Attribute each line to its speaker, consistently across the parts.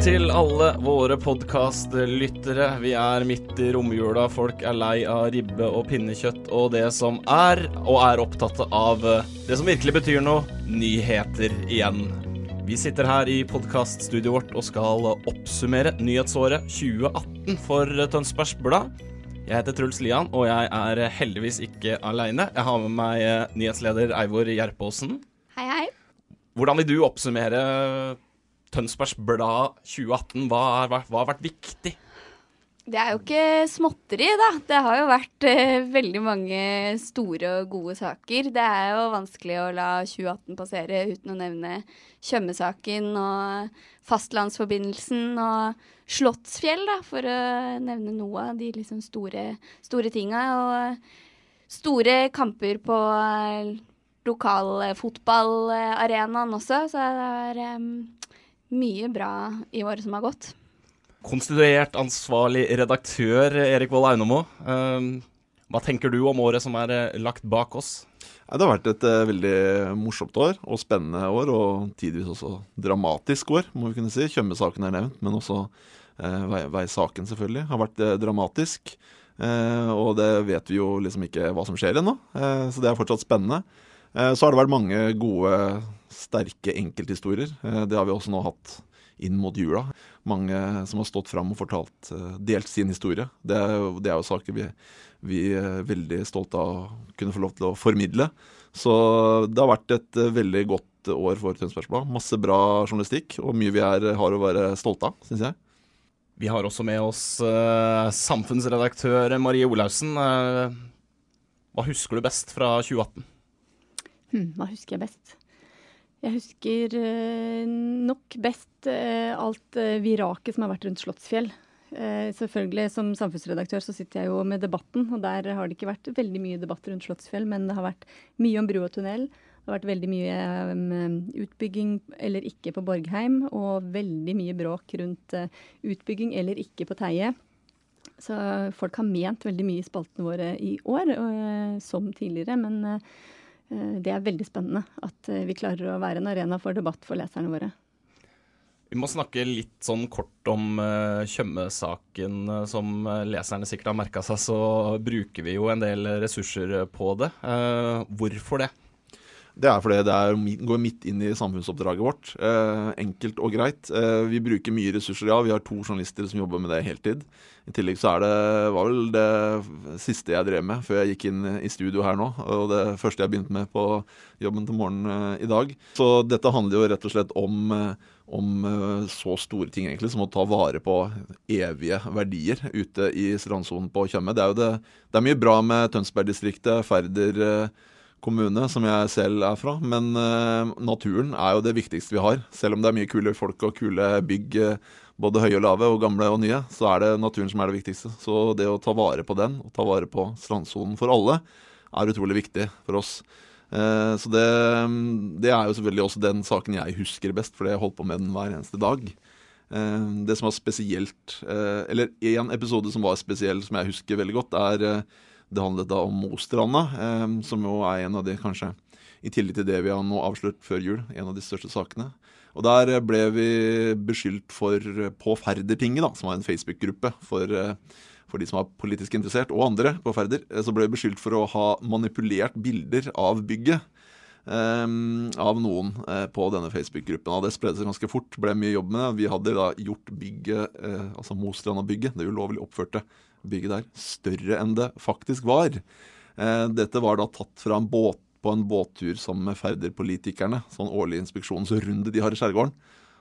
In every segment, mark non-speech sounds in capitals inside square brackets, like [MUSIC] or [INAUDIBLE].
Speaker 1: Til alle våre podkastlyttere. Vi er midt i romjula. Folk er lei av ribbe og pinnekjøtt og det som er, og er opptatt av eh, det som virkelig betyr noe nyheter igjen. Vi sitter her i podkaststudioet vårt og skal oppsummere nyhetsåret 2018 for Tønsbergs Blad. Jeg heter Truls Lian, og jeg er heldigvis ikke aleine. Jeg har med meg eh, nyhetsleder Eivor Gjerpåsen.
Speaker 2: Hei, hei.
Speaker 1: Hvordan vil du oppsummere Tønsbergs Blad 2018? Hva, er, hva, hva har vært viktig?
Speaker 2: Det er jo ikke småtteri, da. Det har jo vært eh, veldig mange store og gode saker. Det er jo vanskelig å la 2018 passere uten å nevne Tjøme-saken og fastlandsforbindelsen og Slottsfjell, da, for å nevne noe av de liksom store, store tinga. Og store kamper på eh, lokalfotballarenaen også, så det er eh, mye bra i året som har gått.
Speaker 1: Konstituert ansvarlig redaktør Erik Vold Aunomo. eh, hva tenker du om året som er eh, lagt bak oss?
Speaker 3: Det har vært et eh, veldig morsomt år, og spennende år, og tidvis også dramatisk år, må vi kunne si. Tjøme-saken er nevnt, men også eh, veisaken selvfølgelig har vært dramatisk. Eh, og det vet vi jo liksom ikke hva som skjer ennå, eh, så det er fortsatt spennende. Eh, så har det vært mange gode, sterke enkelthistorier. Eh, det har vi også nå hatt inn mot jula. Mange som har stått fram og fortalt, eh, delt sin historie. Det er jo, det er jo saker vi, vi er veldig stolte av å kunne få lov til å formidle. Så det har vært et eh, veldig godt år for Tønsbergs Blad. Masse bra journalistikk, og mye vi er, har å være stolte av, syns jeg.
Speaker 1: Vi har også med oss eh, samfunnsredaktør Marie Olaussen. Eh, hva husker du best fra 2018?
Speaker 4: Hmm, hva husker jeg best? Jeg husker eh, nok best eh, alt eh, viraket som har vært rundt Slottsfjell. Selvfølgelig, som samfunnsredaktør så sitter jeg jo med debatten, og der har det ikke vært veldig mye debatt rundt Slottsfjell, men det har vært mye om bru og tunnel. Det har vært veldig mye utbygging eller ikke på Borgheim, og veldig mye bråk rundt utbygging eller ikke på Teie. Så folk har ment veldig mye i spaltene våre i år, som tidligere. Men det er veldig spennende at eh, vi klarer å være en arena for debatt for leserne våre.
Speaker 1: Vi må snakke litt sånn kort om Tjøme-saken. eh, som eh, leserne sikkert har merka seg, så bruker vi jo en del ressurser på det. Eh, hvorfor det?
Speaker 3: Det er fordi det er, går midt inn i samfunnsoppdraget vårt. Eh, enkelt og greit. Eh, vi bruker mye ressurser, ja. Vi har to journalister som jobber med det heltid. I tillegg så er det, var vel det siste jeg drev med før jeg gikk inn i studio her nå. Og det første jeg begynte med på jobben til morgenen eh, i dag. Så dette handler jo rett og slett om, eh, om eh, så store ting egentlig som å ta vare på evige verdier ute i strandsonen på Tjøme. Det er jo det, det er mye bra med Tønsberg-distriktet, Færder kommune, som jeg selv er fra. Men uh, naturen er jo det viktigste vi har. Selv om det er mye kule folk og kule bygg, eh, både høye og lave, og gamle og nye, så er det naturen som er det viktigste. Så det å ta vare på den, og ta vare på strandsonen for alle, er utrolig viktig for oss. Uh, så det, det er jo selvfølgelig også den saken jeg husker best, fordi jeg holdt på med den hver eneste dag. Uh, det som var spesielt, eller en episode som var spesiell, som jeg husker veldig godt, er det handlet da om Mostranda, eh, som jo er en av de kanskje, i tillegg til det vi har nå avslørt før jul, en av de største sakene. Og der eh, ble vi beskyldt for, påferdertinget på Færdertinget, da, som var en Facebook-gruppe for, eh, for de som var politisk interessert, og andre på Færder, eh, så ble vi beskyldt for å ha manipulert bilder av bygget. eh, av noen eh, på denne Facebook-gruppen. Det spredde seg ganske fort. ble mye jobb med det. Vi hadde da gjort bygget, eh, altså Mostranda-bygget, det ulovlig oppførte bygget der, større enn det faktisk var. Eh, dette var da tatt fra en båt på en båttur sammen med Færder-politikerne. Sånn årlig inspeksjonsrunde de har i skjærgården.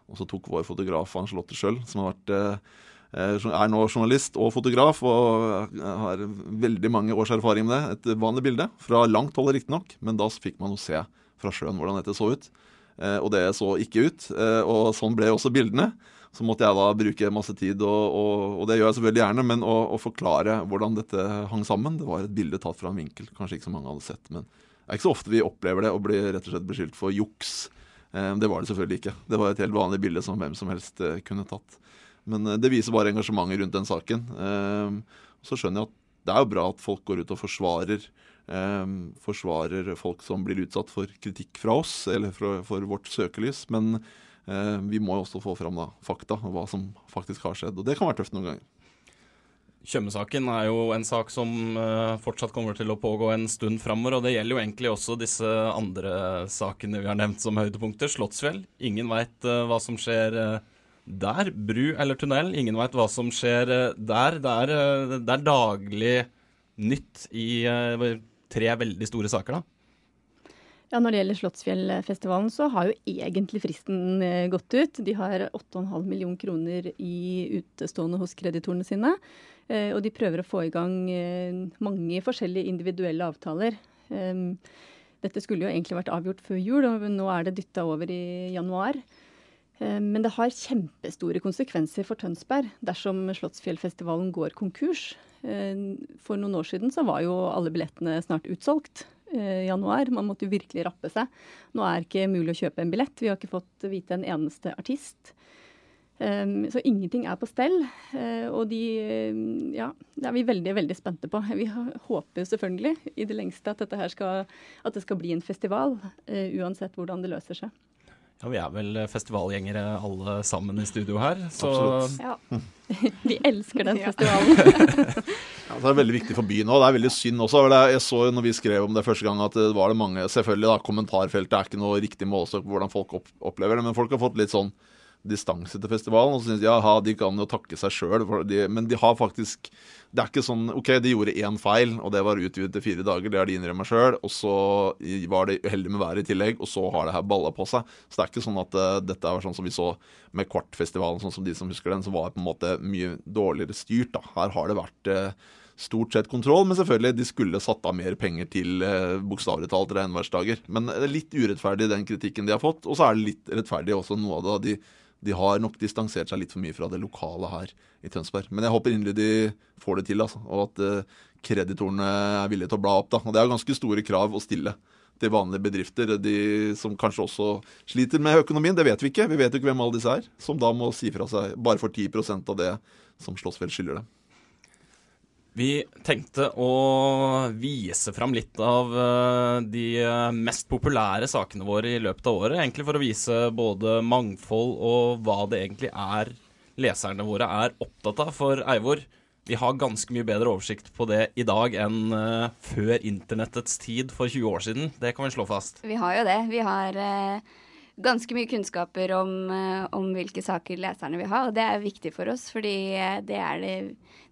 Speaker 3: Og så tok vår fotograf Ann Charlotte Schjøll, som vært eh, er nå journalist og fotograf og har veldig mange års erfaring med det. Et vanlig bilde, fra langt hold riktignok, men da fikk man jo se fra sjøen hvordan dette så ut. Og det så ikke ut. Og sånn ble også bildene. Så måtte jeg da bruke masse tid, og, og, og det gjør jeg selvfølgelig gjerne, men å, å, forklare hvordan dette hang sammen. Det var et bilde tatt fra en vinkel kanskje ikke så mange hadde sett. Men det er ikke så ofte vi opplever det og blir rett og slett beskyldt for juks. Eh, det var det selvfølgelig ikke. Det var et helt vanlig bilde som hvem som helst eh, kunne tatt. Men eh, det viser bare engasjementet rundt den saken. Så skjønner jeg at det er jo bra at folk går ut og forsvarer, forsvarer folk som blir utsatt for kritikk fra oss, eller for, for vårt søkelys. Men Eh, vi må jo også få fram da, fakta, hva som faktisk har skjedd. Og det kan være tøft noen ganger.
Speaker 1: Tjøme-saken er jo en sak som uh, fortsatt kommer til å pågå en stund framover. Og det gjelder jo egentlig også disse andre sakene vi har nevnt som høydepunkter. Slottsfjell. Ingen veit uh, hva som skjer uh, der. Bru eller tunnel. Ingen veit hva som skjer der. Det er, det er, daglig nytt i tre veldig store saker, da.
Speaker 4: Ja, Når det gjelder Slottsfjellfestivalen, så har jo egentlig fristen eh, gått ut. De har 8,5 million kroner i utestående hos kreditorene sine. Eh, og de prøver å få i gang eh, mange forskjellige individuelle avtaler. Dette skulle jo egentlig vært avgjort før jul, og nå er det dytta over i januar. Men det har kjempestore konsekvenser for Tønsberg dersom Slottsfjellfestivalen går konkurs. For noen år siden så var jo alle billettene snart utsolgt. I januar. Man måtte jo virkelig rappe seg. Nå er det ikke mulig å kjøpe en billett. Vi har ikke fått vite en eneste artist. Så ingenting er på stell. Og de Ja, det er vi veldig, veldig spente på. Vi håper selvfølgelig i det lengste at, her skal, at det skal bli en festival, uansett hvordan det løser seg.
Speaker 1: Ja, Vi er vel festivalgjengere alle sammen i studio her, så
Speaker 4: Absolutt. Ja. [LAUGHS] Vi elsker den festivalen. [LAUGHS]
Speaker 3: ja, det er veldig viktig for byen òg. Det er veldig synd også. Jeg så jo når vi skrev om det første gang at det var det mange Selvfølgelig, da, kommentarfeltet er ikke noe riktig målestokk på hvordan folk opplever det, men folk har fått litt sånn distanse til festivalen. Og så syns de ja, de kan jo takke seg sjøl, men de har faktisk Det er ikke sånn OK, de gjorde én feil, og det var utvidet til fire dager. Det har de innrømmet sjøl. Og så var de uheldige med været i tillegg, og så har det her balla på seg. Så det er ikke sånn at uh, dette er sånn som vi så med Kvartfestivalen, sånn som de som husker den, som var på en måte mye dårligere styrt. da. Her har det vært uh, stort sett kontroll, men selvfølgelig, de skulle satt av mer penger til eh, bokstavelig talt regnværsdager. Men det er litt urettferdig den kritikken de har fått, og så er det litt rettferdig også noe av det de de har nok distansert seg litt for mye fra det lokale her i Tønsberg. Men jeg håper inderlig de får det til, altså, og at uh, kreditorene er villige til å bla opp. da. Og Det er ganske store krav å stille til vanlige bedrifter, de som kanskje også sliter med økonomien. Det vet vi ikke. Vi vet jo ikke hvem alle disse er, som da må si fra seg bare for 10% av det som Slåssfjell skylder dem.
Speaker 1: Vi tenkte å vise fram litt av eh, de eh, mest populære sakene våre i løpet av året. Egentlig for å vise både mangfold og hva det egentlig er leserne våre er opptatt av. For Eivor, vi har ganske mye bedre oversikt på det i dag enn uh, før internettets tid for 20 år siden. Det kan vi slå fast.
Speaker 2: Vi har jo det. Vi har uh ganske mye kunnskaper om, eh, om, hvilke saker leserne vil ha, og det er viktig for oss, fordi eh, det er det,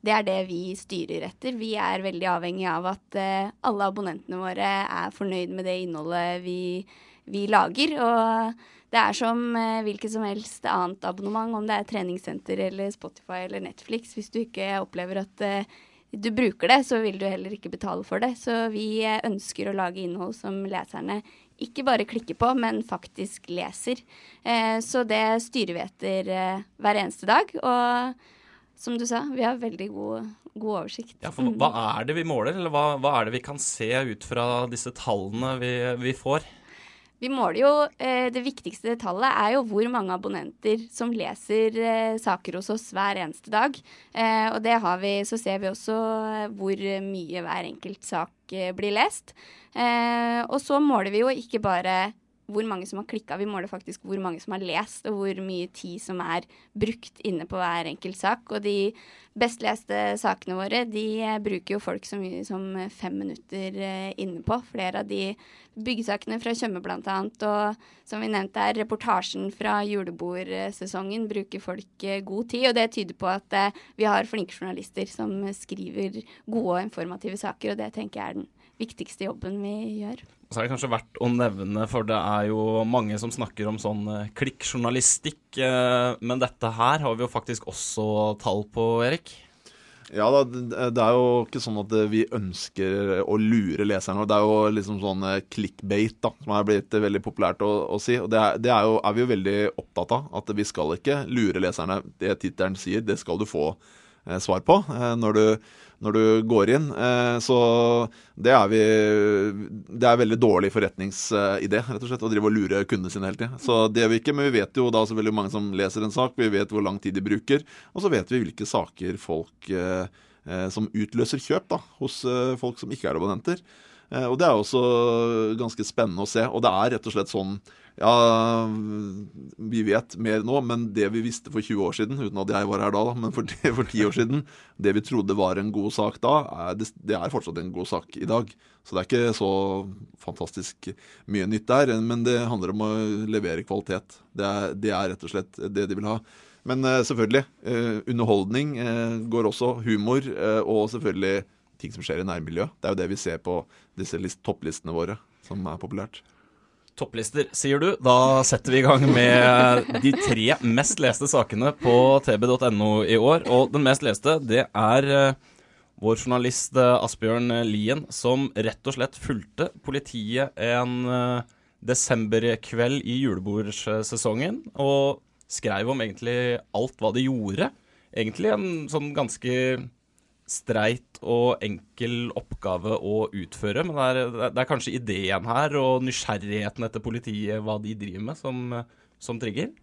Speaker 2: det er det, vi styrer etter. Vi er veldig avhengig av at uh, alle abonnentene våre er fornøyd med det innholdet vi, vi lager. Og det er som hvilket som helst annet abonnement, om det er treningssenter eller Spotify eller Netflix. Hvis du ikke opplever at du bruker det, så vil du heller ikke betale for det. Så vi ønsker å lage innhold som leserne ikke bare klikker på, men faktisk leser. Eh, så det styrer vi etter eh, hver eneste dag. Og som du sa, vi har veldig god, god oversikt.
Speaker 1: Ja, for Hva er det vi måler, eller hva, hva er det vi kan se ut fra disse tallene vi, vi får?
Speaker 2: Vi måler jo eh, Det viktigste tallet er jo hvor mange abonnenter som leser eh, saker hos oss hver eneste dag. Eh, og det har vi, så ser vi også eh, hvor mye hver enkelt sak blir lest. Eh, og så måler vi jo ikke bare hvor mange som har klikka, vi måler faktisk hvor mange som har lest, og hvor mye tid som er brukt inne på hver enkelt sak. Og de best leste sakene våre, de eh, bruker jo folk så mye som fem minutter eh, inne på. Flere av de byggesakene fra Tjøme bl.a. Og som vi nevnte her, reportasjen fra julebordsesongen bruker folk eh, god tid. Og det tyder på at vi har flinke journalister som skriver gode og informative saker, og det tenker jeg er den viktigste jobben vi gjør.
Speaker 1: Så er det kanskje verdt å nevne, for det er jo mange som snakker om sånn eh, klikkjournalistikk. eh, Men dette her har vi jo faktisk også tall på, Erik.
Speaker 3: Ja da, det er jo ikke sånn at vi ønsker å lure leserne. Det er jo liksom sånn clickbate, da, som er blitt veldig populært å, å si. Og det, er, det er, jo, er vi jo veldig opptatt av. At vi skal ikke lure leserne. Det tittelen sier, det skal du få eh, svar på eh, når, du, når du går inn. Eh, så det er vi Det er veldig dårlig forretningsidé, rett og slett, å drive og lure kundene sine hele tida. Så det gjør vi ikke, men vi vet jo da selvfølgelig mange som leser en sak, vi vet hvor lang tid de bruker, og så vet vi hvilke saker folk eh, eh, som utløser kjøp da, hos folk som ikke er abonnenter. Og det er også ganske spennende å se. Og det er rett og slett sånn Ja, vi vet mer nå, men det vi visste for 20 år siden, uten at jeg var her da, men for, for 10 år siden, det vi trodde var en god sak da, er, det, det er fortsatt en god sak i dag. Så det er ikke så fantastisk mye nytt der, men det handler om å levere kvalitet. Det er, det er rett og slett det de vil ha. Men eh, selvfølgelig, eh, underholdning eh, går også, humor, og selvfølgelig ting som skjer i nærmiljøet. Det er jo det vi ser på disse topplistene våre, som er populært.
Speaker 1: Topplister, sier du. Da setter vi i gang med de tre mest leste sakene på tb.no i år. Og den mest leste, det er eh, vår journalist eh, Asbjørn Lien, som rett og slett fulgte politiet en eh, desemberkveld i julebordsesongen, og skrev om egentlig alt hva de gjorde. Egentlig en sånn ganske streit og enkel oppgave å utføre, men det er, det er kanskje ideen her og nysgjerrigheten etter politiet, hva de driver med, som, som trigger?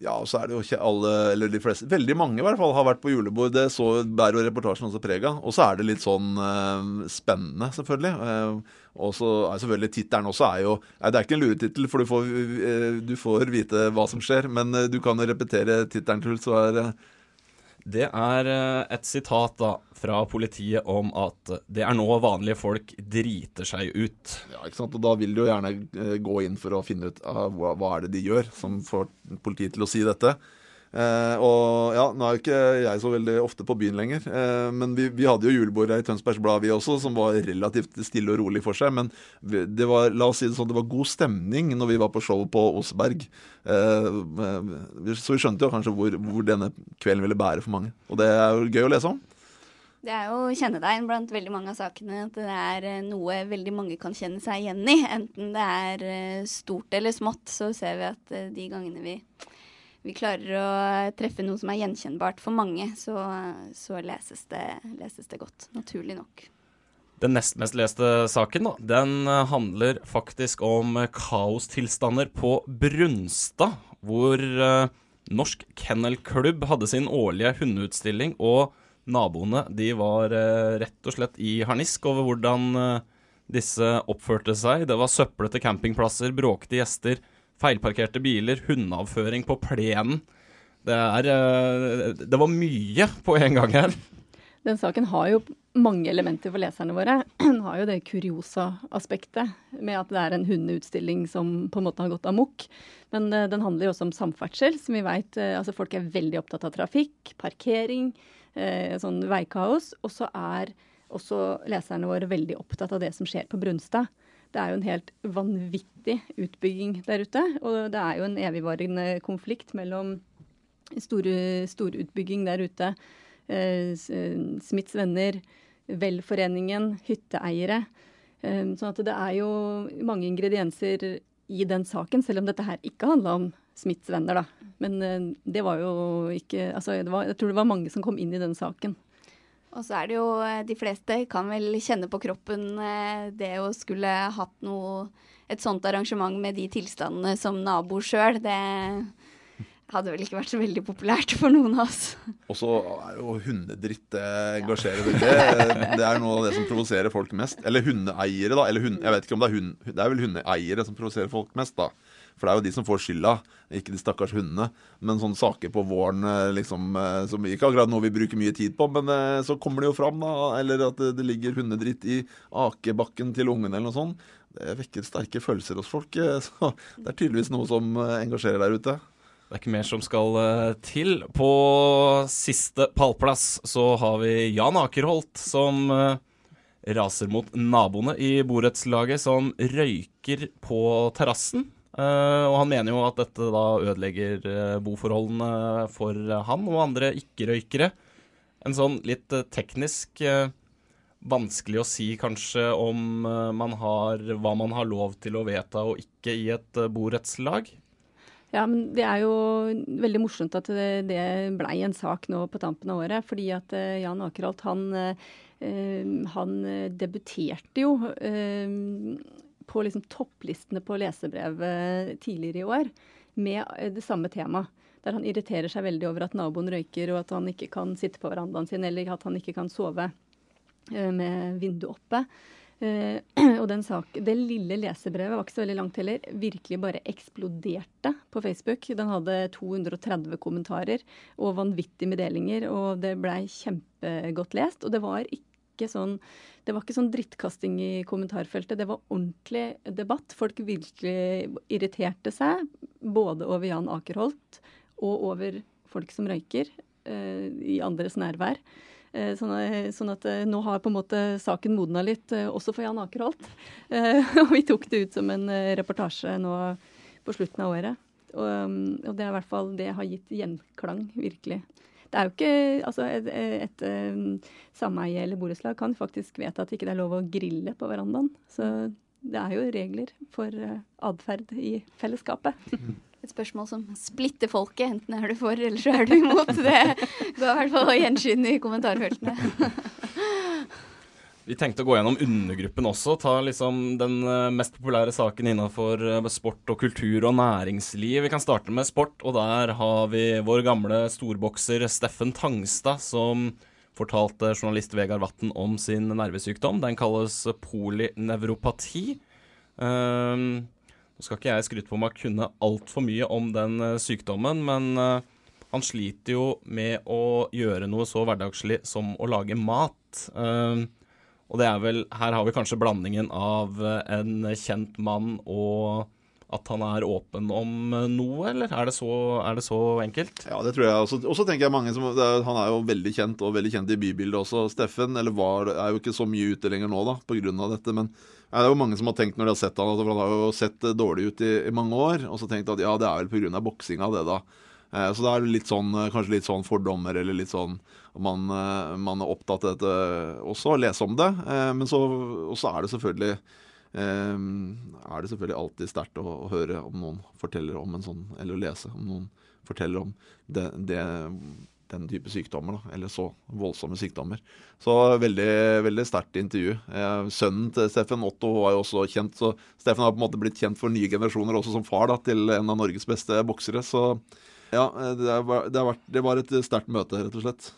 Speaker 3: Ja, og så er det jo ikke alle, eller de fleste, veldig mange i hvert fall, har vært på julebord. Det så bærer jo reportasjen også preg av. Og så er det litt sånn eh, spennende, selvfølgelig. Eh, og så er selvfølgelig tittelen også er jo Nei, det er ikke en luretittel, for du får, eh, du får vite hva som skjer. Men eh, du kan jo repetere tittelen til, så er eh,
Speaker 1: Det er eh, et sitat da fra politiet om at det er nå vanlige folk driter seg ut.
Speaker 3: Ja, ikke sant? Og da vil de jo gjerne eh, gå inn for å finne ut av hva, hva er det de gjør, som får politiet til å si dette. Eh, og ja, nå er jo ikke jeg så veldig ofte på byen lenger, eh, men vi, vi hadde jo julebordet i Tønsbergs Blad vi også, som var relativt stille og rolig for seg. Men det var, la oss si det sånn, det var god stemning når vi var på show på Oseberg. Eh, så vi skjønte jo kanskje hvor, hvor denne kvelden ville bære for mange. Og det er jo gøy å lese om.
Speaker 2: Det er jo kjennetegn blant veldig mange av sakene at det er noe veldig mange kan kjenne seg igjen i. Enten det er stort eller smått, så ser vi at de gangene vi, vi klarer å treffe noe som er gjenkjennbart for mange, så, så leses, det, leses det godt. Naturlig nok.
Speaker 1: Den nest mest leste saken da, den eh, handler faktisk om kaostilstander på Brunstad, hvor eh, Norsk Kennelklubb hadde sin årlige hundeutstilling, og naboene de var eh, rett og slett i harnisk over hvordan disse oppførte seg. Det var søplete campingplasser, bråkete gjester, feilparkerte biler, hundeavføring på plenen. Det er eh, Det var mye på en gang her.
Speaker 4: Den saken har jo mange elementer for leserne våre. [CLEARS THROAT] Den har jo det kuriosa-aspektet med at det er en hundeutstilling som på en måte har gått amok. Men eh, den handler jo også om samferdsel, som vi vet altså Folk er veldig opptatt av trafikk, parkering, eh, sånn veikaos. Og så er også leserne våre veldig opptatt av det som skjer på Brunstad. Det er jo en helt vanvittig utbygging der ute. Og det er jo en evigvarende konflikt mellom storutbygging der ute. Eh, Smiths venner, Velforeningen, hytteeiere. Eh, Sånn at det er jo mange ingredienser i den saken, selv om dette her ikke handla om Smiths venner, da. Men eh, det var jo ikke Altså, var, jeg tror det var mange som kom inn i den saken.
Speaker 2: Og så er det jo eh, De fleste kan vel kjenne på kroppen eh, det å skulle hatt noe Et sånt arrangement med de tilstandene som nabo sjøl. Det hadde vel ikke vært så veldig populært for noen av oss.
Speaker 3: Og så er jo hundedritt det engasjerer veldig. [LAUGHS] Det er noe av det som provoserer folk mest. Eller hundeeiere, da. Eller hund, jeg vet ikke om det er hund... Det er vel hundeeiere som provoserer folk mest, da. For det er jo de som får skylda, ikke de stakkars hundene. Men sånne saker på våren eh, liksom, eh, som ikke akkurat noe vi bruker mye tid på, men eh, så kommer det jo fram, da. Eller at det, ligger hundedritt i akebakken til ungene eller noe sånt. Det vekker sterke følelser hos folk. [LAUGHS] Så det er tydeligvis noe som engasjerer der ute.
Speaker 1: Det er ikke mer som skal til. På siste pallplass så har vi Jan Akerholt, som raser mot naboene i borettslaget som røyker på terrassen. Uh, og han mener jo at dette da ødelegger uh, boforholdene for uh, han og andre ikke-røykere. En sånn litt teknisk vanskelig å si kanskje om man har hva man har lov til å vedta og ikke i et borettslag.
Speaker 4: Ja, men Det er jo veldig morsomt at det, det blei en sak nå på tampen av året. Fordi at Jan Akerholt han, han debuterte jo på liksom topplistene på lesebrev tidligere i år med eh, det samme temaet. Der han irriterer seg veldig over at naboen røyker, og at han ikke kan sitte på verandaen sin, eller at han ikke kan sove eh, med vinduet oppe. Uh, [CLEARS THROAT] og den sak, Det lille lesebrevet var ikke så veldig langt heller. Virkelig bare eksploderte på Facebook. Den hadde 230 kommentarer og vanvittig med delinger. Og det blei kjempegodt lest. Og det var ikke ikke sånn det var ikke sånn drittkasting i kommentarfeltet. Det var ordentlig debatt. Folk virkelig irriterte seg, både over Jan Akerholt og over folk som røyker, eh, i andres nærvær. Uh, sånn, sånn, at uh, nå har på en måte saken modna litt, også for Jan Akerholt. [LAUGHS] og vi tok det ut som en reportasje nå på slutten av året. Og, um, og det er i hvert fall det har gitt gjenklang, virkelig. Det er jo ikke Altså, et, et, et um, sameie eller borettslag kan faktisk vedta at det ikke er lov å grille på verandaen. Så det er jo regler for uh, atferd i fellesskapet.
Speaker 2: Et spørsmål som splitter folket. Enten er du for, eller så er du imot. Det [LAUGHS] går i hvert fall gjenskinn i kommentarfeltene.
Speaker 1: Vi tenkte å gå gjennom undergruppen også. Ta liksom den eh, mest populære saken innenfor eh, sport og kultur og næringsliv. Vi kan starte med sport, og der har vi vår gamle storbokser Steffen Tangstad som fortalte journalist Vegard Vatn om sin nervesykdom. Den kalles polynevropati. Um, nå skal ikke jeg skryte på meg å kunne altfor mye om den uh, sykdommen, men han sliter jo med å gjøre noe så hverdagslig som å lage mat. Uh, og det er vel Her har vi kanskje blandingen av eh, en kjent mann og at han er åpen om eh, noe, eller er det så, er det så enkelt?
Speaker 3: Ja, det tror jeg. Og så tenker jeg mange som er, Han er jo veldig kjent, og veldig kjent i bybildet også. Steffen eller var, er jo ikke så mye ute lenger nå da, pga. dette. Men ja, det er jo mange som har tenkt når de har sett han, at han har jo sett dårlig ut i, i mange år. Og så tenkt at ja, det er vel pga. boksinga, det, da. Eh, så det er litt sånn, eh, kanskje litt sånn fordommer, eller litt sånn man, eh, man er opptatt av dette også, å lese om det. Men så er det selvfølgelig er det selvfølgelig alltid sterkt å, å, høre om noen forteller om en sånn, eller å lese om noen forteller om det, det, den type sykdommer, da, eller så voldsomme sykdommer. Så veldig, veldig sterkt intervju. sønnen til Steffen Otto var jo også kjent, så Steffen har på en måte blitt kjent for nye generasjoner også som far da, til en av Norges beste boksere. så ja, det var, det var et sterkt møte, rett og slett.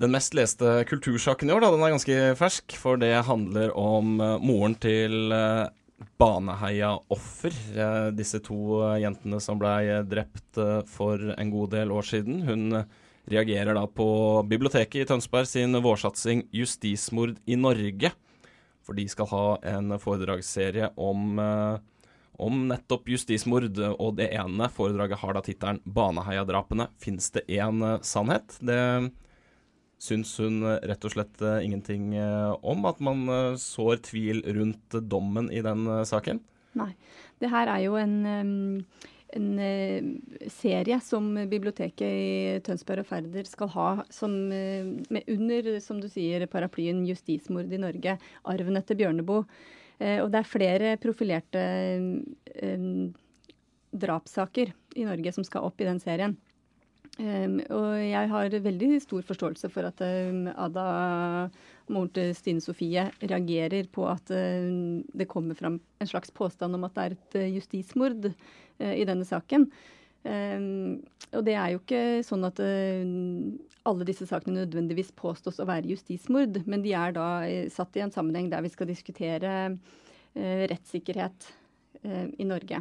Speaker 1: Den mest leste kultursaken i år, da, den er ganske fersk, for det handler om uh, moren til uh, Baneheia-offer. Uh, disse to jentene som ble drept for en god del år siden. Hun reagerer da på biblioteket i Tønsberg sin vårsatsing 'Justismord i Norge'. For de skal ha en foredragsserie om om nettopp justismord. Og det ene foredraget har da tittelen 'Baneheia-drapene. Fins det én eh, sannhet?' Det syns hun eh, rett og slett eh, ingenting om, at man sår tvil rundt dommen i den saken?
Speaker 4: Nei. Det her er jo en, en serie som biblioteket i Tønsberg og Færder skal ha som, med under, som du sier, paraplyen 'Justismord i Norge', arven etter Bjørneboe. Eh, og det er flere profilerte eh, drapssaker i Norge som skal opp i den serien. Um, og jeg har veldig stor forståelse for at um, Ada, moren til Stine Sofie, reagerer på at um, det kommer fram en slags påstand om at det er et uh, justismord uh, i denne saken. Og det er jo ikke sånn at uh, alle disse sakene nødvendigvis påstås å være justismord, men de er da uh, satt i en sammenheng der vi skal diskutere rettssikkerhet i Norge.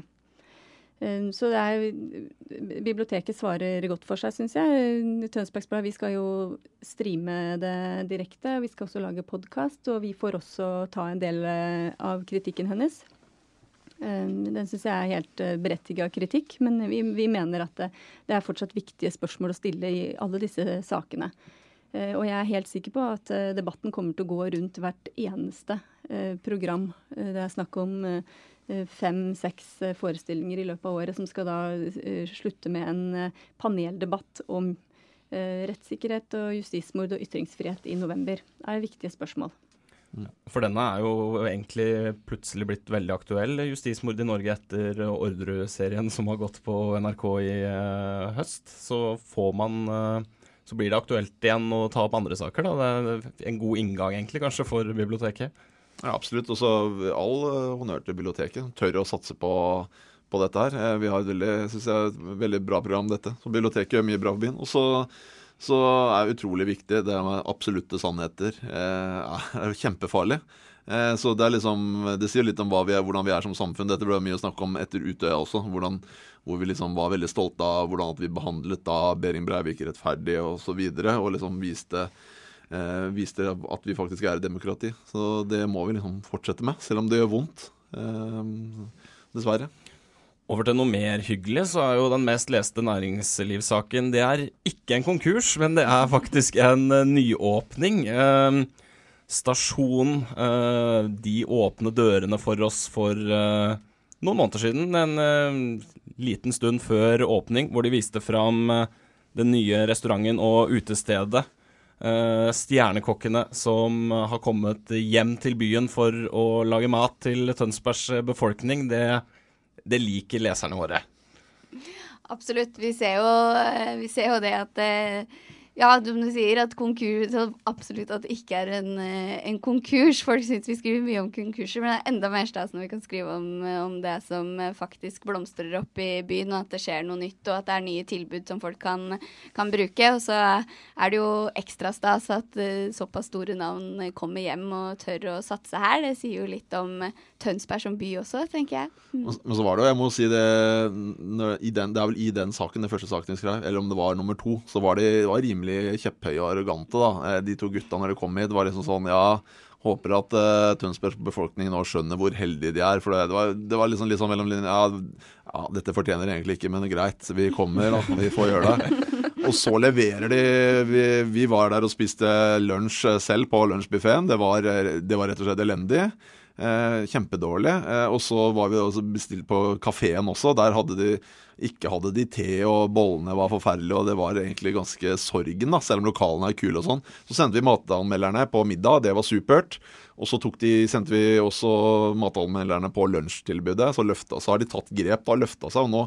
Speaker 4: Så det er, biblioteket svarer godt for seg, syns jeg. Tønsbergsbladet, vi skal jo streame det direkte. Vi skal også lage podkast, og vi får også ta en del av kritikken hennes. Eh, den syns jeg er helt berettiget berettiga kritikk, men vi, vi, mener at det, det, er fortsatt viktige spørsmål å stille i alle disse sakene. Eh, og jeg er helt sikker på at eh, debatten kommer til å gå rundt hvert eneste eh, program. Eh, det er snakk om eh, fem-seks eh, forestillinger i løpet av året som skal da eh, slutte med en eh, paneldebatt om eh, rettssikkerhet og justismord og ytringsfrihet i november. Det er viktige spørsmål.
Speaker 1: For denne er jo egentlig plutselig blitt veldig aktuell, justismord i Norge etter Orderud-serien som har gått på NRK i høst. Så får man Så blir det aktuelt igjen å ta opp andre saker, da. Det er en god inngang egentlig, kanskje, for biblioteket.
Speaker 3: Ja, absolutt. Også all uh, honnør til biblioteket. Tør å satse på, på dette her. Vi har et veldig, synes jeg, et veldig bra program, dette. Så biblioteket gjør mye bra for byen. Og så er det utrolig viktig. Det med absolutte sannheter eh, er kjempefarlig. Eh, så det er liksom Det sier litt om vi er, hvordan vi er som samfunn. Dette ble mye å snakke om etter Utøya også. Hvordan, hvor vi liksom var veldig stolte av hvordan vi behandlet da Behring Breivik rettferdig osv. Og, så videre, og liksom viste, eh, viste at vi faktisk er et demokrati. Så det må vi liksom fortsette med, selv om det gjør vondt. Eh, dessverre.
Speaker 1: Over til noe mer hyggelig, så er jo den mest leste næringslivssaken Det er ikke en konkurs, men det er faktisk en uh, nyåpning. Eh, stasjon uh, De åpne dørene for oss for noen måneder siden. En liten stund før åpning, hvor de viste fram den nye restauranten og utestedet. Stjernekokkene som har kommet hjem til byen for å lage mat til Tønsbergs befolkning. Det det liker leserne våre.
Speaker 2: Absolutt. Vi ser jo, eh, vi ser jo det at eh, ja, som du sier, at konkurs Absolutt at det ikke er en, eh, en konkurs. Folk syns vi skriver mye om konkurser, men det er enda mer stas når vi kan skrive om, eh, om, det som eh, faktisk blomstrer opp i byen, og at det skjer noe nytt, og at det er nye tilbud som folk kan, kan bruke. Og så er det jo ekstra stas at såpass store navn kommer hjem og tør å satse her. Det sier jo litt om Tønsberg som by også, tenker jeg.
Speaker 3: Mm. Men så var det jo, jeg må si det, den, det er vel i den saken, den første saken vi skrev, eller om det var nummer to, så var det, det var rimelig rimelig kjepphøye og arrogante, da. Eh, de to gutta når de kom hit, var liksom sånn Ja, håper at uh, Tønsbergs befolkning nå skjønner hvor heldige de er. For det, det, var, det var, liksom litt sånn mellom linjene ja, ja, dette fortjener egentlig ikke, men greit. Vi kommer, da. Vi får gjøre det. [LAUGHS] Og så leverer de vi, vi, var der og spiste lunsj selv på lunsjbuffeen. Det, det var rett og slett elendig. Eh, kjempedårlig. Eh, og så var vi også bestilt på kafeen også. Der hadde de ikke hadde de te, og bollene var forferdelige, og det var egentlig ganske sorgen, da, selv om lokalene er kule og sånn. Så sendte vi matanmelderne på middag, det var supert. Og så de, sendte vi også matanmelderne på lunsjtilbudet. Så, så har de tatt grep og løfta seg. og nå,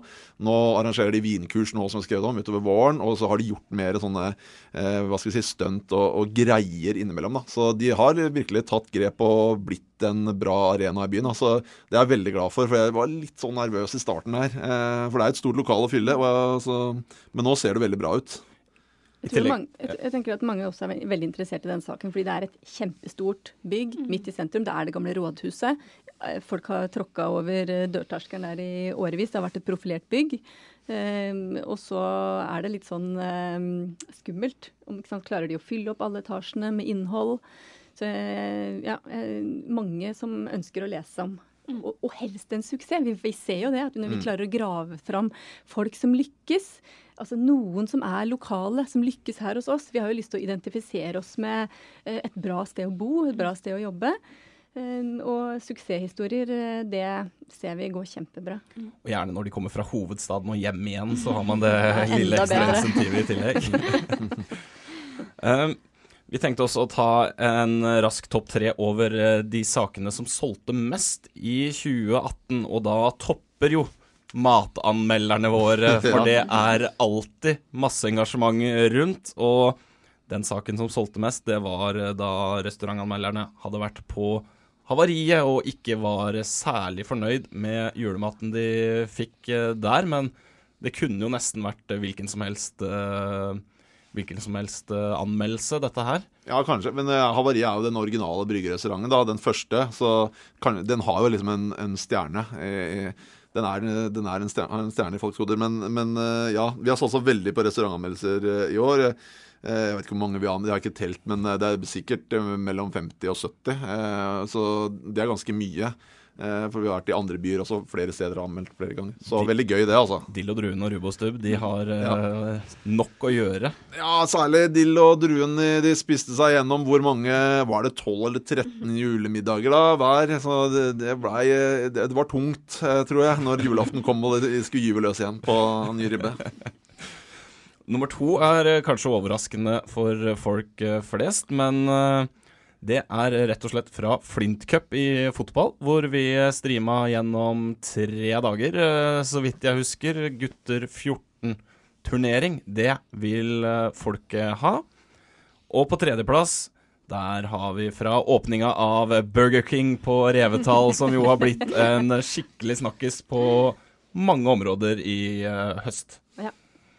Speaker 3: nå, arrangerer de vinkurs nå, som jeg skrev om, utover våren. Og så har de gjort mer sånne eh, hva skal vi si, stunt og, og, greier innimellom. da. Så de har virkelig tatt grep og blitt en bra arena i byen. Altså, det er jeg veldig glad for, for jeg var litt sånn nervøs i starten her. Eh, for det er et stort lokal å fylle, og, altså, men nå ser det veldig bra ut.
Speaker 4: Jeg, mange, jeg, jeg, tenker at mange også er veldig interessert i den saken, fordi det er et kjempestort bygg mm. midt i sentrum. Det er det gamle rådhuset. Eh, folk har tråkka over eh, dørterskelen der i årevis. Det har vært et profilert bygg. Um, og så er det litt sånn um, skummelt. Om, Klarer de å fylle opp alle etasjene med innhold? Så ja, mange som ønsker å lese om. Mm. Og, og, helst en suksess. Vi, vi, ser jo det, at når vi mm. klarer å grave fram folk som lykkes, altså noen som er lokale, som lykkes her hos oss. Vi har jo lyst til å identifisere oss med eh, et bra sted å bo, et bra sted å jobbe. Um, og suksesshistorier, eh, det ser vi går kjempebra.
Speaker 1: Og gjerne når de kommer fra hovedstaden og hjem igjen, så har man det [LAUGHS] lille ekstra insentivet i tillegg. um, [LAUGHS] vi tenkte også å ta en rask topp tre over eh, de sakene som solgte mest i 2018, og da topper jo matanmelderne våre, [LAUGHS] for det er alltid masse engasjement rundt. Og den saken som solgte mest, det var eh, da restaurantanmelderne hadde vært på Havariet og ikke var særlig fornøyd med julematen de fikk eh, der. Men det kunne jo nesten vært hvilken som helst hvilken som helst anmeldelse, dette her.
Speaker 3: Ja, kanskje. Men uh, Havariet er jo den originale bryggerestauranten, da. Den første. Så kan, den har jo liksom en, en stjerne. I, den er, den er en, stjerne, en, stjerne, i folks hoder. Men, men, eh, ja, vi har satsa veldig på restaurantanmeldelser eh, i år. Eh, jeg vet ikke hvor mange vi har, jeg har ikke telt, men det er sikkert mellom 50 og 70. Så det er ganske mye. Eh, for vi har vært i andre byer også, flere steder og anmeldt flere ganger. Så veldig gøy det, altså.
Speaker 1: Dill og Druen og Rubo Stubb, de har ja. nok å gjøre.
Speaker 3: Ja, særlig Dill og Druen de, de spiste seg gjennom hvor mange Var det 12 eller 13 julemiddager da hver? Så det, det blei det, var tungt, eh, tror jeg, når julaften kom og de skulle gyve løs igjen på ny ribbe.
Speaker 1: Nummer to er eh, kanskje overraskende for folk eh, flest, men eh, det er rett og slett fra Flint Cup i fotball, hvor vi streama gjennom tre dager, eh, så vidt jeg husker. Gutter 14-turnering. Det vil eh, folket ha. Og på tredjeplass der har vi fra åpninga av Burger King på Revetal, som jo har blitt en skikkelig snakkis på mange områder i eh, høst.
Speaker 4: Ja.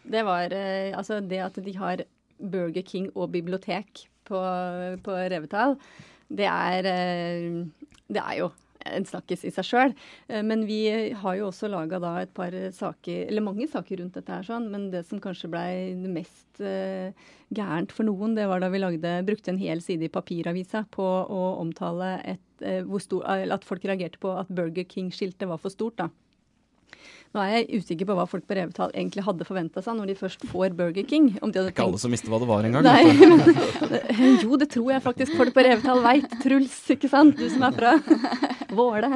Speaker 4: Det var altså det at de har Burger King og bibliotek på, på Revetal, det er, eh, det er jo en snakkis i seg sjøl. Men vi har jo også laga et par saker, eller mange saker rundt dette her, sånn. Men det som kanskje blei mest uh, gærent for noen, det var da vi lagde, brukte en hel side i papiravisa på å omtale et, uh, stor, at folk reagerte på at Burger King-skiltet var for stort, da. Nå er jeg usikker på hva folk på Revetal egentlig hadde forventa seg når de først får Burger King. Om de hadde
Speaker 1: Ikke alle som visste hva det var engang.
Speaker 4: Nei, men, jo, det tror jeg faktisk folk på Revetal veit. Truls, ikke sant? Du som er fra [LAUGHS] Våle.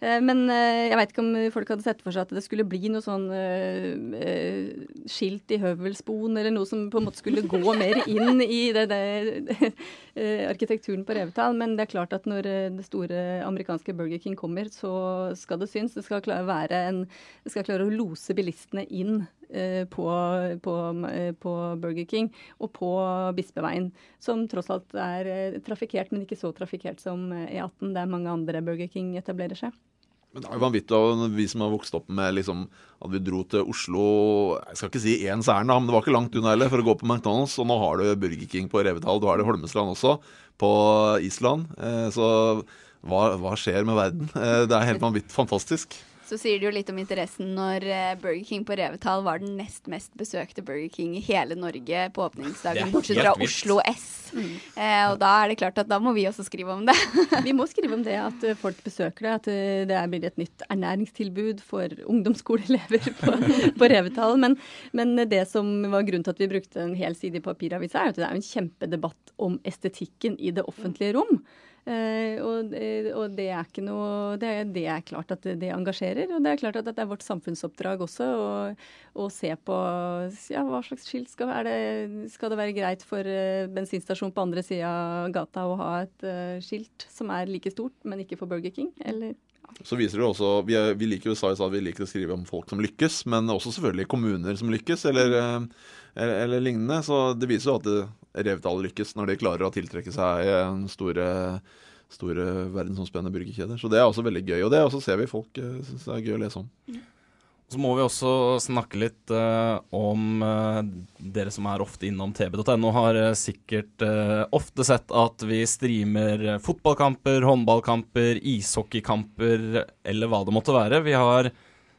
Speaker 4: Eh, Men eh, jeg veit ikke om folk hadde sett for seg at det skulle bli noe sånn eh, skilt i høvelsboen, eller noe som på en måte skulle gå mer inn i det, det, [LAUGHS] arkitekturen på Revetal. Men det er klart at når det store amerikanske Burger King kommer, så skal det synes. Det skal klare, være en, det skal klare å lose bilistene inn på, på, eh, på Burger King og på Bispeveien, som tross alt er eh, trafikkert, men ikke så trafikkert som eh, E18, der mange andre Burger King etablerer seg.
Speaker 3: Men det er jo vanvittig, vi som har vokst opp med liksom, at vi dro til Oslo Jeg skal ikke si ens ærend, men det var ikke langt unna heller, for å gå på McDonald's. Og nå har du Burger King på Revetal, du har det Holmestrand også, på Island. Eh, så hva, hva skjer med verden? Eh, det er helt vanvittig fantastisk.
Speaker 2: Så sier det jo litt om interessen når eh, Burger King på Revetal var den nest mest besøkte Burger King i hele Norge på åpningsdagen, bortsett fra. Oslo S. Eh, og da er det klart at da må vi også skrive om det. [LAUGHS]
Speaker 4: Vi må skrive om det, at eh, folk besøker det. At eh, det er- blir et nytt ernæringstilbud for ungdomsskoleelever på, på Revetal. Men, men det som var grunnen til at vi brukte en hel side i papiravisa, er at det er en kjempedebatt om estetikken i det offentlige rom. Eh, og, eh, og det er ikke noe det, det er klart at det, engasjerer. Og det er klart at det er vårt samfunnsoppdrag også å, se på ja, hva slags skilt skal, være. det, skal det være greit for bensinstasjonen bensinstasjon på andre sida av gata å ha et eh, skilt som er like stort, men ikke for Burger King? Eller
Speaker 3: Så viser det også, Vi, er- vi liker jo sa at vi liker å skrive om folk som lykkes, men også selvfølgelig kommuner som lykkes, eller, eh, eller, eller lignende. Så det viser jo at det- Revetal lykkes når de klarer å tiltrekke seg eh, store, store verdensomspennende burgerkjeder. Så det er også veldig gøy. Og det også ser vi folk uh, syns det er gøy å lese om.
Speaker 1: Så må vi også snakke litt uh, om uh, dere som er ofte innom tb.no, har uh, sikkert eh, ofte sett at vi streamer eh, fotballkamper, håndballkamper, ishockeykamper eller hva det måtte være. Vi har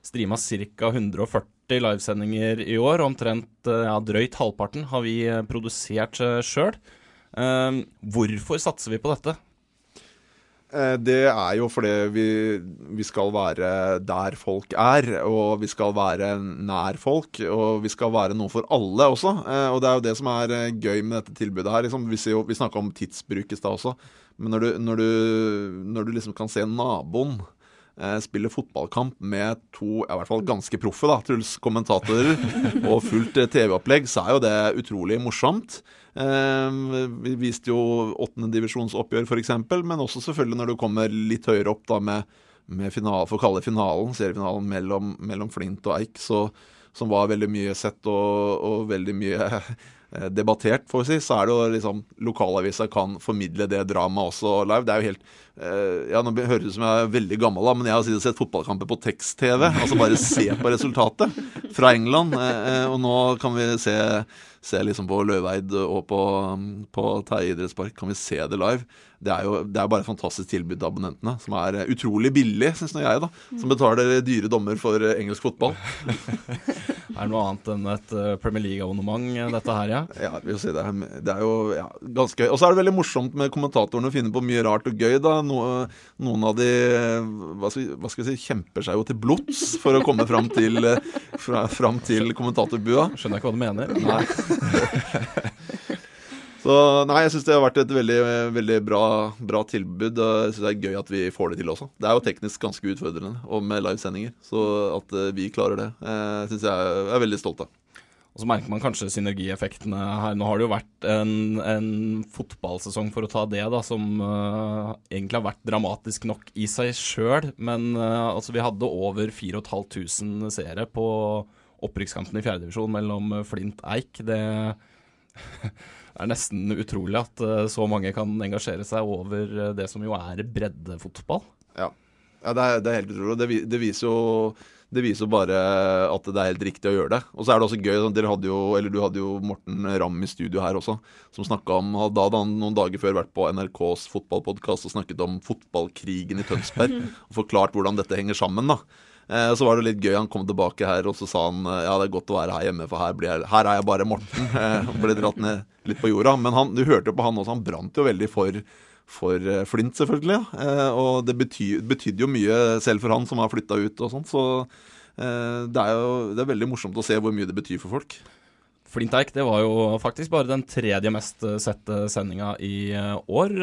Speaker 1: streama ca. 140 livesendinger i år. Omtrent eh, ja, drøyt halvparten har vi eh, produsert uh, sjøl. hvorfor satser vi på dette?
Speaker 3: Eh, Det er jo fordi vi, vi skal være der folk er, og vi skal være nær folk. Og vi skal være noe for alle også. Eh, Og det er jo det som er eh, gøy med dette tilbudet her. Liksom, vi jo- vi snakka om tidsbruk i stad også. Men når du, når, du, når du liksom kan se naboen eh, spille fotballkamp med to i hvert fall ganske proffe da, Truls kommentatorer [LAUGHS] og fullt eh, TV-opplegg, så er jo det utrolig morsomt. Eh, vi viste jo åttendedivisjonsoppgjør f.eks., men også selvfølgelig når du kommer litt høyere opp da med, med finale, for å kalle det finalen, seriefinalen mellom, mellom Flint og Eik, så, som var veldig mye sett og, og veldig mye [LAUGHS] debattert, får vi si, så er det jo liksom Lokalavisa kan formidle det dramaet også live. Det er jo helt eh, Ja, nå høres det ut som jeg er veldig gammel, da, men jeg har sett fotballkamper på tekst-TV. Altså bare se på resultatet fra England. eh, eh, og nå kan vi se, se liksom på Løveid og på, på Terje idrettspark, kan vi se det live. Det er jo det er bare et fantastisk tilbud til abonnentene, som er eh, utrolig billig, syns nå jeg, da. Som betaler dyre dommer for eh, engelsk fotball. [LAUGHS]
Speaker 1: det Er noe annet enn et eh, Premier League-abonnement, eh, dette her, ja? Ja.
Speaker 3: Ja, vi si det. Det er jo ja, ganske gøy. Og så er det veldig morsomt med kommentatorene å finne på mye rart og gøy. da. No, noen av de hva skal, hva skal, jeg si, kjemper seg jo til blods for å komme fram til, fra, fram til kommentatorbua.
Speaker 1: Skjønner jeg ikke hva du mener.
Speaker 3: Nei. [LAUGHS] Så nei, jeg syns det har vært et veldig, veldig bra, bra, tilbud. Jeg syns det er gøy at vi får det til også. Det er jo teknisk ganske utfordrende og med livesendinger. Så at eh, vi klarer det, eh, syns jeg er veldig stolt av.
Speaker 1: Og så merker man kanskje synergieffektene her. Nå har det jo vært en, en fotballsesong, for å ta det, da, som uh, egentlig har vært dramatisk nok i seg sjøl. Men uh, altså, vi hadde over 4500 seere på opprykkskampen i fjerdedivisjon mellom Flint Eik. Det [LAUGHS] er nesten utrolig at uh, så mange kan engasjere seg over det som jo er breddefotball.
Speaker 3: Ja, ja det, er, det, er, helt utrolig. Det, det, viser jo det viser jo bare at det er helt riktig å gjøre det. Og så er det også gøy, sånn, dere hadde jo, eller Du hadde jo Morten Ramm i studio her også, som snakka om Da hadde han noen dager før vært på NRKs fotballpodkast og snakket om fotballkrigen i Tønsberg. [LAUGHS] og forklart hvordan dette henger sammen. da. Eh, så var det litt gøy. Han kom tilbake her og så sa han eh, ja, det er godt å være her hjemme, for her, blir, her er jeg bare Morten. [LAUGHS] Eh, ble dratt ned litt på jorda. Men han, du hørte jo på han også, han brant jo veldig for, for Flint, selvfølgelig. Ja. Og det betyr, betydde jo mye selv for han som har flytta ut og sånn. Så det er jo det er veldig morsomt å se hvor mye det betyr for folk.
Speaker 1: Flint Eik det var jo faktisk bare den tredje mest sette sendinga i år.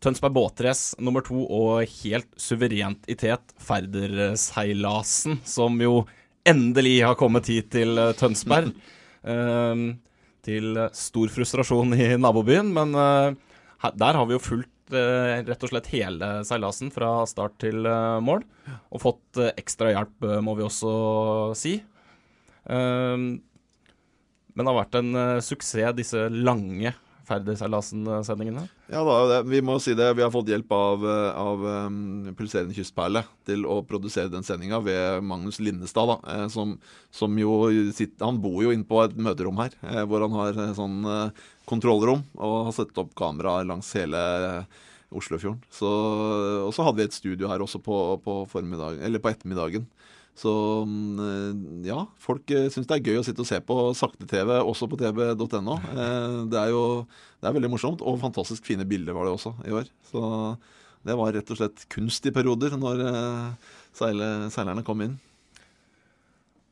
Speaker 1: Tønsberg båtrace nummer to og helt suverent i tet Færderseilasen, som jo endelig har kommet hit til eh, Tønsberg. [LAUGHS] til stor frustrasjon i nabobyen, men der har vi jo fulgt uh, rett og slett hele seilasen fra start til mål. Og fått ekstra hjelp, må vi også si. men det har vært en suksess, disse lange Færderseilasen-sendingene?
Speaker 3: Ja, da, vi må si det. Vi har fått hjelp av, av um, Pulserende kystperle til å produsere den sendinga ved Magnus Linnestad. Da, eh, som, som, jo sitter, Han bor jo inne på et møterom her, eh, hvor han har eh, sånn kontrollrom og har satt opp kamera langs hele Oslofjorden. Så, og så hadde vi et studio her også på, på, på ettermiddagen. Så mm, ja, folk eh, syns det er gøy å sitte og se på sakte-TV, også på tv.no. Eh, det er jo det er veldig morsomt, og fantastisk fine bilder var det også i år. Så det var rett og slett kunst i perioder når seile, seilerne kom inn.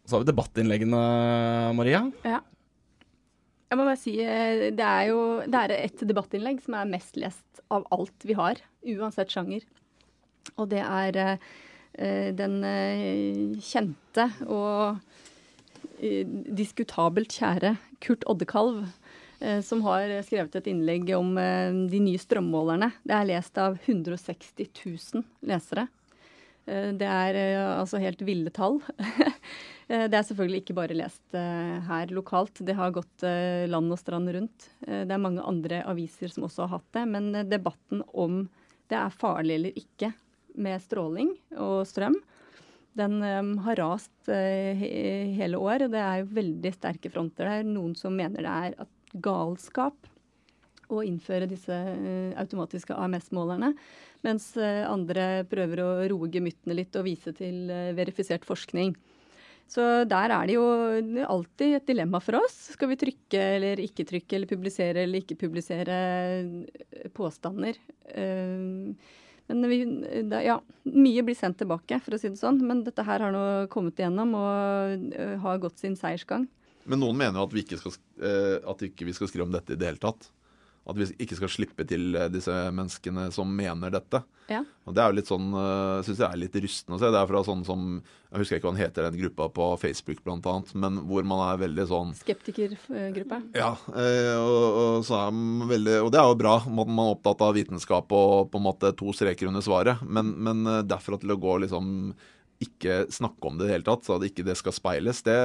Speaker 1: Så har vi debattinnleggene, Maria.
Speaker 4: Ja. Jeg må bare si, Det er jo det er et debattinnlegg som er mest lest av alt vi har, uansett sjanger. Og det er Eh, den eh, kjente og eh, diskutabelt kjære Kurt Oddekalv, som har skrevet et innlegg om de nye strømmålerne. Det er lest av 160 000 lesere. Det er altså helt ville tall. [LAUGHS] Det er selvfølgelig ikke bare lest her lokalt. Det har gått land og strand rundt. Det er mange andre aviser som også har hatt det. Men debatten om det er farlig eller ikke med stråling og strøm. Den um, har rast uh, hele år, og det er jo veldig sterke fronter der. Noen som mener det er galskap å innføre disse uh, automatiske AMS-målerne, mens uh, andre prøver å roe gemyttene litt og vise til verifisert forskning. Så der er det jo alltid et dilemma for oss. Skal vi trykke eller ikke trykke, eller publisere eller ikke publisere påstander? Uh, men vi, det, ja, mye blir sendt tilbake, for å si det sånn. Men dette her har nå kommet igjennom og uh, har gått sin seiersgang.
Speaker 3: Men noen mener at vi ikke skal, uh, at ikke vi skal skrive om dette i det hele tatt. At vi ikke skal slippe til eh, disse menneskene som mener dette. Ja. Og Det er jo litt sånn, syns synes jeg er litt rystende å se. Det er fra sånn som Jeg husker ikke hva den heter, den gruppa på Facebook annet, men hvor man er veldig sånn
Speaker 4: Skeptikergruppe?
Speaker 3: Ja. Uh, og, og, så er man veldig, og det er jo bra. Man er opptatt av vitenskap og på en måte to streker under svaret. Men, men derfra til å gå liksom ikke snakke om det i det hele tatt, så at ikke det skal speiles, det,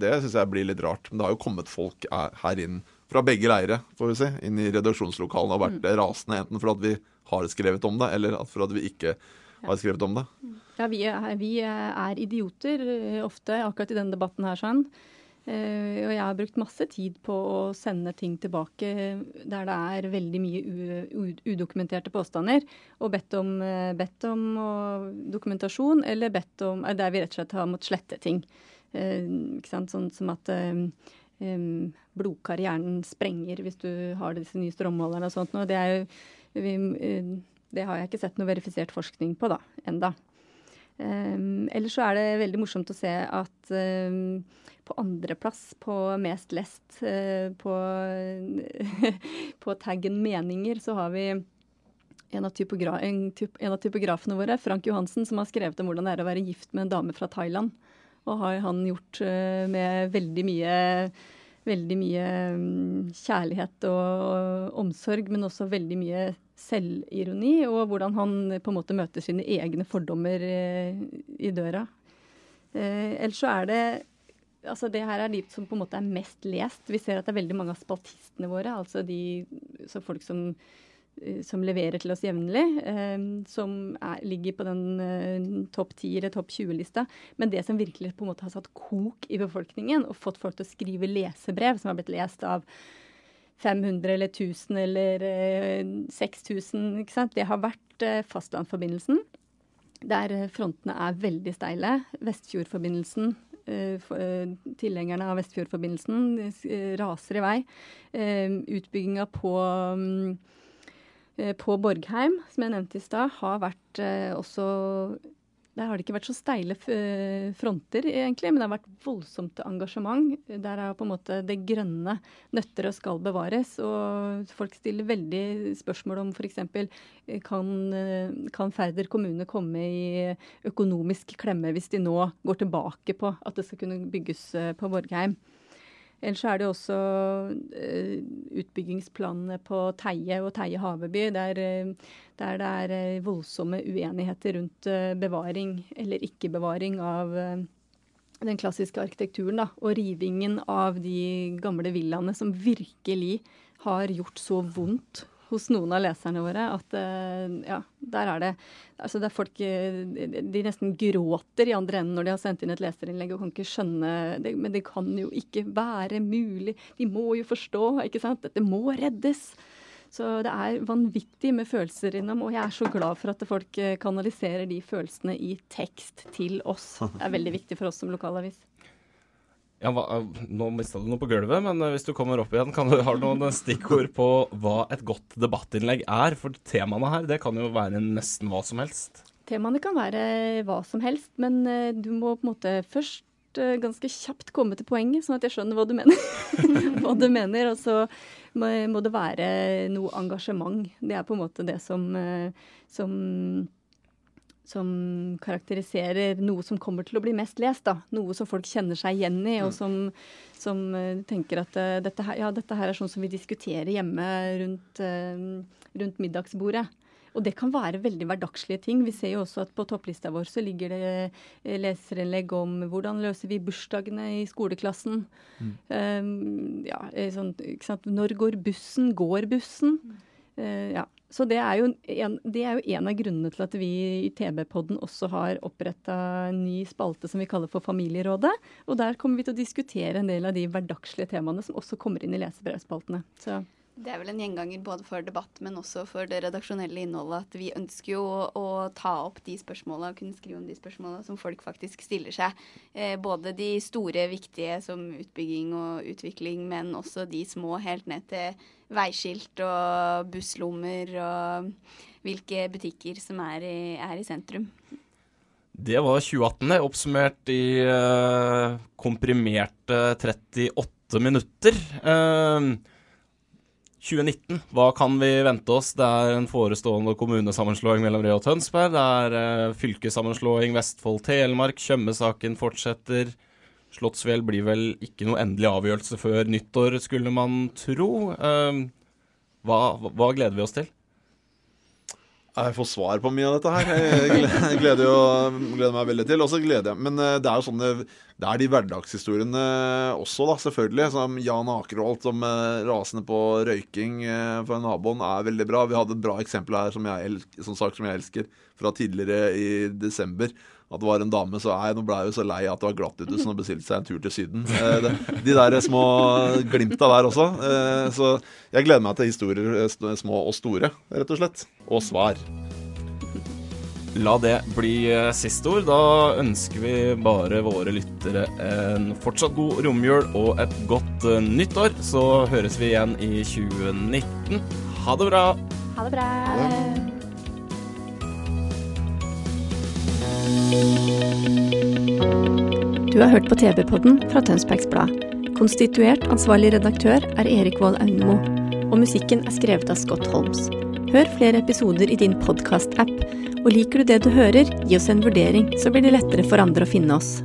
Speaker 3: det syns jeg blir litt rart. Men det har jo kommet folk her inn fra begge leire får vi si, inn i redaksjonslokalene og vært mm. rasende. Enten for at vi har skrevet om det, eller for at vi ikke har skrevet om det.
Speaker 4: Ja, vi er, vi er idioter eh, ofte akkurat i denne debatten her. sånn. Og jeg har brukt masse tid på å sende ting tilbake der det er veldig mye udokumenterte påstander, og bedt om, uh, bedt om dokumentasjon, eller bedt om der vi rett og slett har måttet slette ting. Sånn som at um, blodkarrieren sprenger hvis du har disse nye strømmålerne og sånt. noe. det, jo, det har jeg ikke sett noe verifisert forskning på da, enda. Um, ellers så er det veldig morsomt å se at um, på andreplass på mest lest uh, på, [LAUGHS] på taggen meninger, så har vi en av, en, typ, en av, typografene våre, Frank Johansen, som har skrevet om hvordan det er å være gift med en dame fra Thailand. Og har han gjort uh, med veldig mye veldig mye um, kjærlighet og, omsorg, men også veldig mye selvironi, og hvordan han på en måte møter sine egne fordommer eh, i døra. Eh, ellers så er det altså Det her er de som på en måte er mest lest. Vi ser at det er veldig mange av spaltistene våre, altså de som folk som, eh, som leverer til oss jevnlig, eh, som er, ligger på den eh, topp 10 eller topp 20-lista. Men det som virkelig på en måte har satt kok i befolkningen og fått folk til å skrive lesebrev, som har blitt lest av 500 eller 1000 eller eh, 6000. Ikke sant? Det har vært eh, fastlandsforbindelsen, der eh, frontene er veldig steile. Vestfjordforbindelsen, eh, eh, tilhengerne av Vestfjordforbindelsen eh, raser i vei. Utbygginga på på Borgheim, som jeg nevnte i stad, har vært også der har det ikke vært så steile eh, fronter, egentlig, men det har vært voldsomt engasjement. Der er på en måte det grønne nøtter og skal bevares. Og folk stiller veldig spørsmål om f.eks. Eh, kan, eh, kan Færder kommune komme i økonomisk klemme hvis de nå går tilbake på at det skal kunne bygges på Borgheim. Ellers er det også uh, utbyggingsplanene på Teie og Teie haveby, der, uh, der det er uh, voldsomme uenigheter rundt bevaring eller ikke-bevaring av den klassiske arkitekturen. Da, og rivingen av de gamle villaene som virkelig har gjort så vondt hos noen av leserne våre at uh, ja, der er det altså det er folk eh, De nesten gråter i andre enden når de har sendt inn et leserinnlegg og kan ikke skjønne det, Men det kan jo ikke være mulig. De må jo forstå, ikke sant. Dette må reddes. Så det er vanvittig med følelser innom, og jeg er så glad for at folk eh, kanaliserer de følelsene i tekst til oss. Det er veldig viktig for oss som lokalavis.
Speaker 1: Ja, hva, nå mista du noe på gulvet, men eh, hvis du kommer opp igjen, kan du ha noen stikkord på hva et godt debattinnlegg er? For temaene her, det kan jo være nesten hva som helst.
Speaker 4: Temaene kan være hva som helst, men eh, du må på en måte først eh, ganske kjapt komme til poenget, sånn at jeg skjønner hva du mener. [LAUGHS] hva du mener, Og så må det være noe engasjement. Det er på en måte det som, som som karakteriserer noe som kommer til å bli mest lest. da. Noe som folk kjenner seg igjen i, og mm. som, som uh, tenker at uh, dette, her, ja, dette, her, er sånn som vi diskuterer hjemme rundt, uh, rundt, middagsbordet. Og det kan være veldig hverdagslige ting. Vi ser jo også at på topplista vår så ligger det leserinnlegg om hvordan løser vi bursdagene i skoleklassen. Mm. Um, ja, sånn, Når går bussen? Går bussen? Mm. ja. Så det er, jo en, er jo en av grunnene til at vi i TB-podden også har oppretta en ny spalte som vi kaller for Familierådet. Og der kommer vi til å diskutere en del av de hverdagslige temaene som også kommer inn i lesebrevspaltene. Så
Speaker 2: det er vel en gjenganger både for debatt, men også for det redaksjonelle innholdet. At vi ønsker jo å, å ta opp de spørsmåla og kunne skrive om de spørsmåla som folk faktisk stiller seg. Eh, både de store, viktige som utbygging og utvikling, men også de små helt ned til veiskilt og busslommer og hvilke butikker som er i, er i sentrum.
Speaker 1: Det var 2018, oppsummert i eh, komprimerte 38 minutter. Uh, 2019, hva kan vi vente oss? Det er en forestående kommunesammenslåing mellom Re og Tønsberg. Det er uh, fylkessammenslåing Vestfold-Telemark. Tjøme-saken fortsetter. Slottsfjell blir vel ikke noe endelig avgjørelse før nyttår, skulle man tro. Uh, hva, hva, gleder vi oss til?
Speaker 3: Jeg får svar på mye av dette her. Jeg gleder, jo, gleder meg veldig til. Og så gleder jeg Men eh, det er jo sånn Det er de hverdagshistoriene også, da, selvfølgelig. Som Jan Akerholt som eh, rasende på røyking eh, for naboen er veldig bra. Vi hadde et bra eksempel her som, jeg, som sagt, som jeg elsker, fra tidligere i desember at det var en dame så ei. nå ble jeg jo så lei at det var glatt ute, så nå bestilte seg en tur til Syden. Eh, de der små glimta der også. Så jeg gleder meg til historier små og store, rett og slett. Og svar.
Speaker 1: La det bli eh, siste ord. Da ønsker vi bare våre lyttere en fortsatt god romjul og et godt uh, nyttår. Så høres vi igjen i 2019. Ha det bra.
Speaker 2: Ha det bra.
Speaker 4: Du har hørt på TV-podden fra Tønsbergs Blad. Konstituert ansvarlig redaktør er Erik Vold Aunemo. Og musikken er skrevet av Scott Holmes. Hør flere episoder i din podkast-app. Og liker du det du hører, gi oss en vurdering, så blir det lettere for andre å finne oss.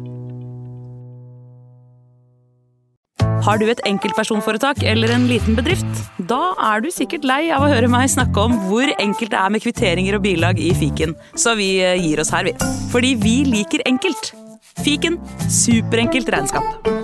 Speaker 5: Har du et enkeltpersonforetak eller en liten bedrift? Da er du sikkert lei av å høre meg snakke om hvor enkelt det er med kvitteringer og bilag i fiken, så vi eh, gir oss her, vi. Fordi vi liker enkelt. Fiken superenkelt regnskap.